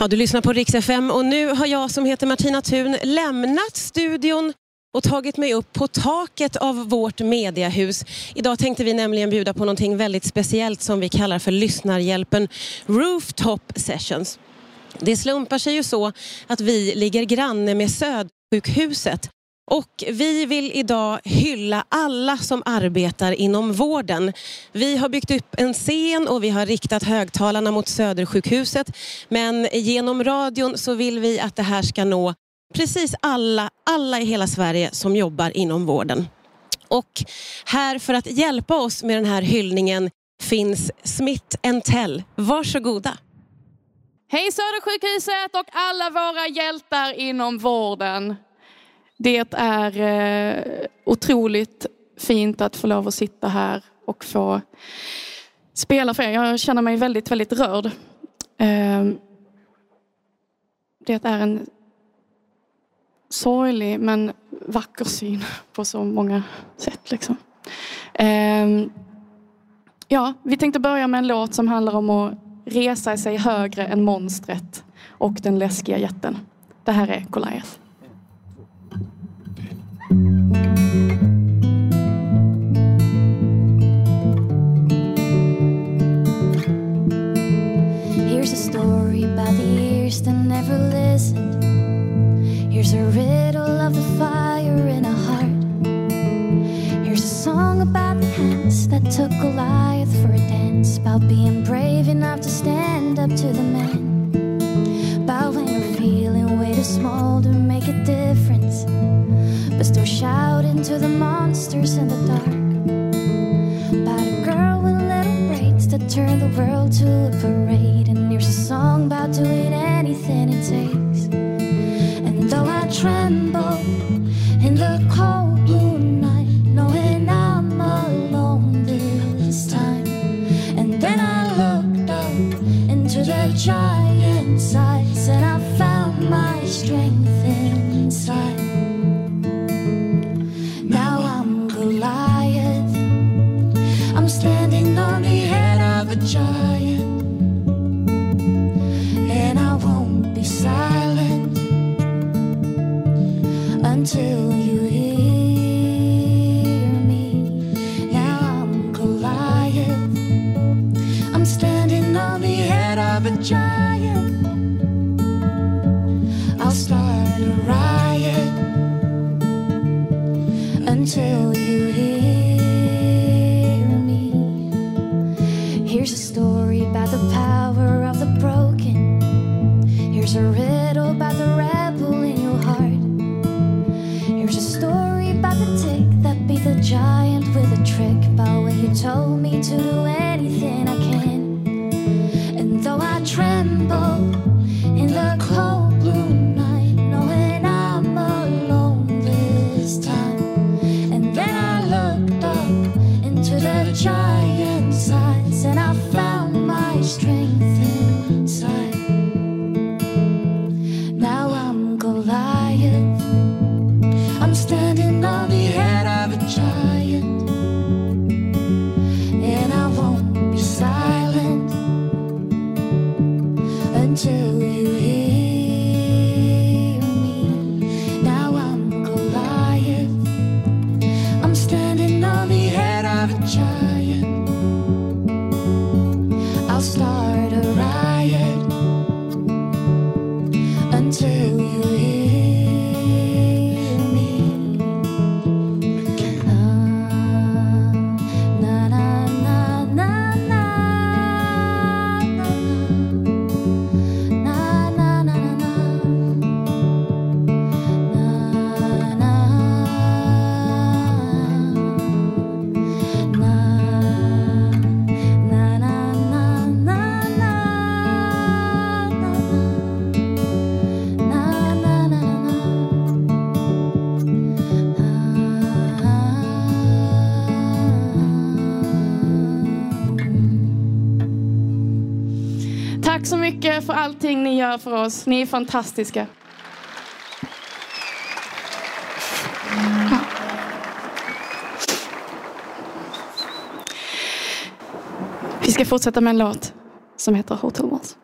Ja, du lyssnar på Rix FM och nu har jag som heter Martina Thun lämnat studion och tagit mig upp på taket av vårt mediahus. Idag tänkte vi nämligen bjuda på någonting väldigt speciellt som vi kallar för Lyssnarhjälpen Rooftop Sessions. Det slumpar sig ju så att vi ligger granne med Södersjukhuset och vi vill idag hylla alla som arbetar inom vården. Vi har byggt upp en scen och vi har riktat högtalarna mot Södersjukhuset. Men genom radion så vill vi att det här ska nå precis alla, alla i hela Sverige som jobbar inom vården. Och här för att hjälpa oss med den här hyllningen finns Smith Tell. Varsågoda. Hej Södersjukhuset och alla våra hjältar inom vården. Det är eh, otroligt fint att få lov att sitta här och få spela för er. Jag känner mig väldigt, väldigt rörd. Eh, det är en sorglig men vacker syn på så många sätt. Liksom. Eh, ja, vi tänkte börja med en låt som handlar om att resa sig högre än monstret och den läskiga jätten. Det här är Goliath. To the monsters in the dark. About a girl with little braids that turned the world to a parade. And here's a song about doing anything it takes. And though I tremble in the cold blue night, knowing I'm alone this time. And then I looked up into the giant's eyes, and I found my strength inside. A giant. I'll start a riot until you hear me. Here's a story about the power of the broken. Here's a riddle about the rebel in your heart. Here's a story about the tick that beat the giant with a trick. About when you told me to do anything mycket för allting ni gör för oss. Ni är fantastiska. Vi ska fortsätta med en låt som heter Hotel Walls.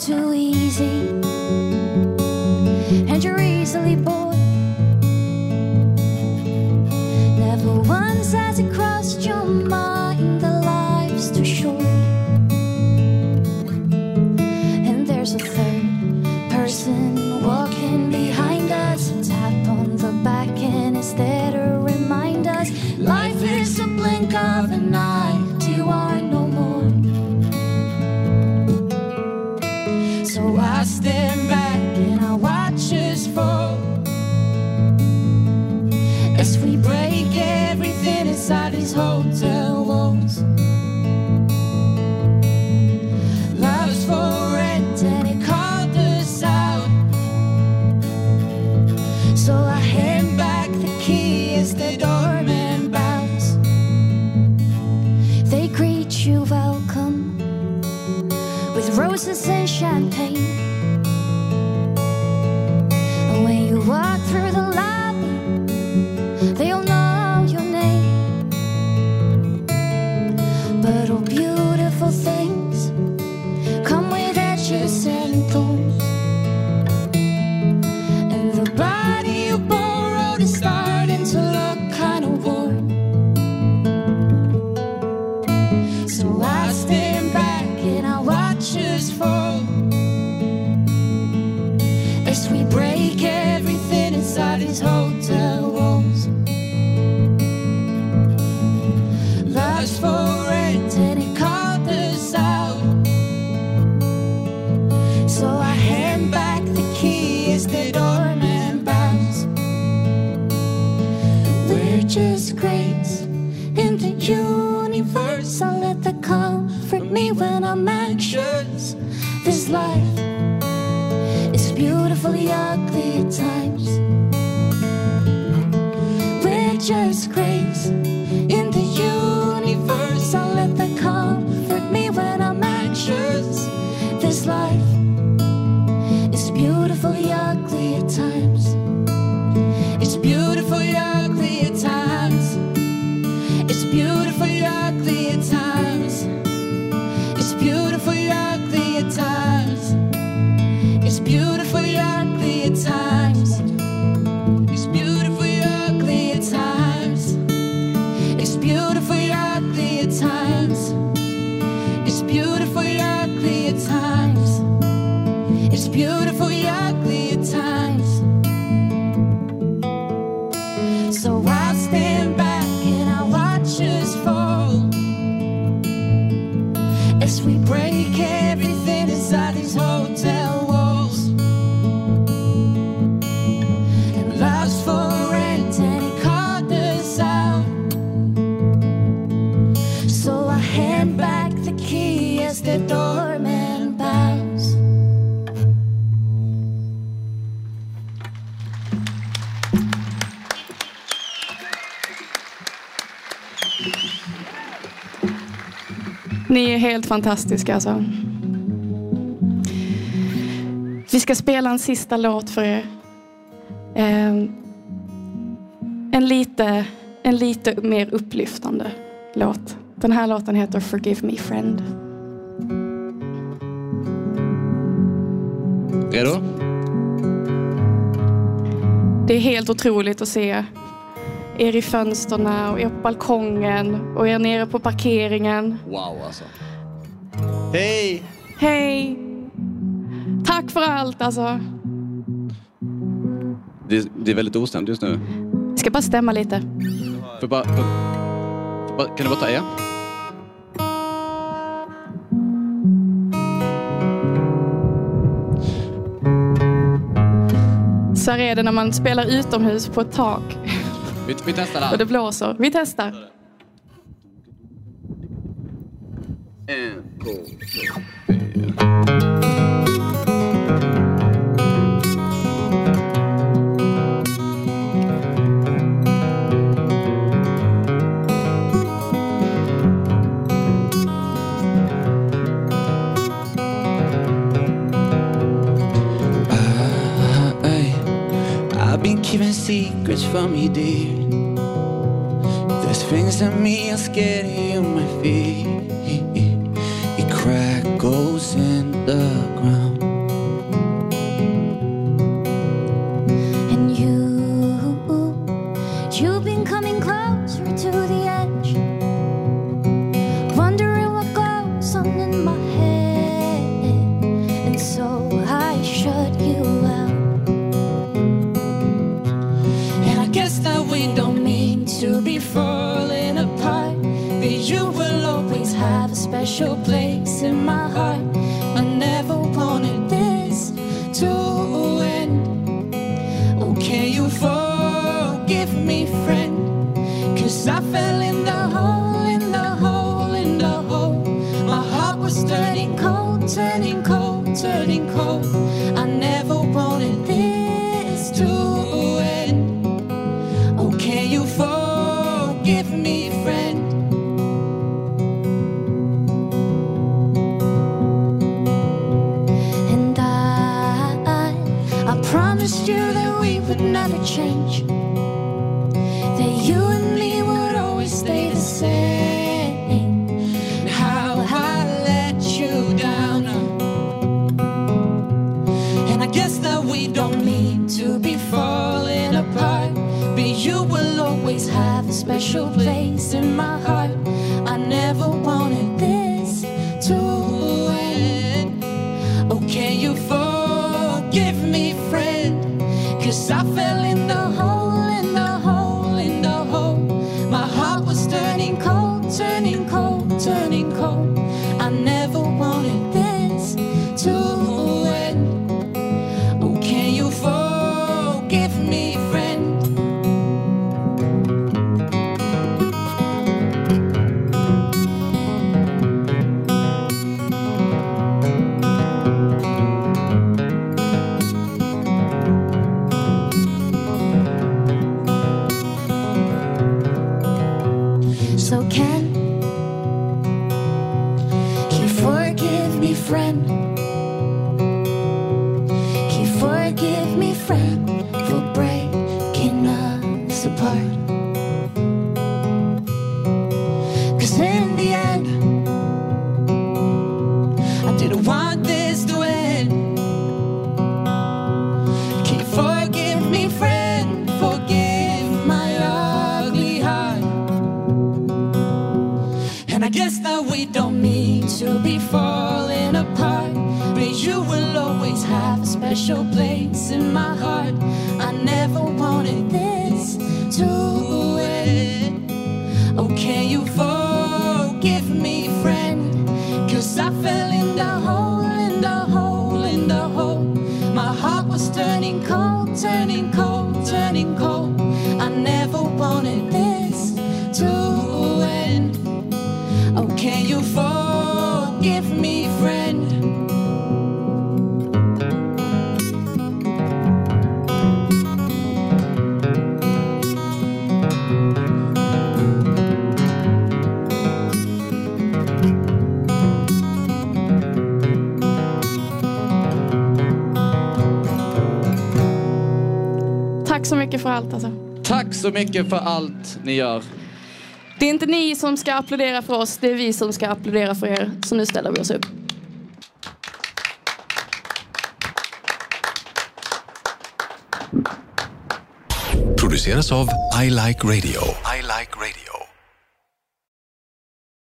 to For rent and it called us out. So I hand back the key as the doorman bounce. We're just grace in the universe. I let that comfort me when I'm anxious. This life is beautifully ugly at times. We're just grace helt fantastiska alltså. Vi ska spela en sista låt för er. Eh, en, lite, en lite mer upplyftande låt. Den här låten heter Forgive Me Friend. Redo? Det är helt otroligt att se er i fönsterna och er på balkongen och er nere på parkeringen. Wow alltså. Hej! Hej! Tack för allt alltså. Det, det är väldigt ostämt just nu. Jag ska bara stämma lite. För bara, för, för bara, kan du bara ta er? Så här är det när man spelar utomhus på ett tak Vi, vi testar och där. det blåser. Vi testar. En, två, tre, fyra. Secrets from me, dear. There's things in me are scared of my feet. It crackles in the ground. Turning cold. I never wanted this to end. Oh, can you forgive me, friend? And I, I promised you that we would never change. chauffer. So can you forgive me, friend? We don't mean to be falling apart. But you will always have a special place in my heart. I never wanted this to end. Oh, can you forgive me, friend? Cause I fell in the hole, in the hole, in the hole. My heart was turning cold, turning cold, så mycket för allt alltså. Tack så mycket för allt ni gör. Det är inte ni som ska applådera för oss, det är vi som ska applådera för er. Så nu ställer vi oss upp. produceras av I Like Radio. I like radio.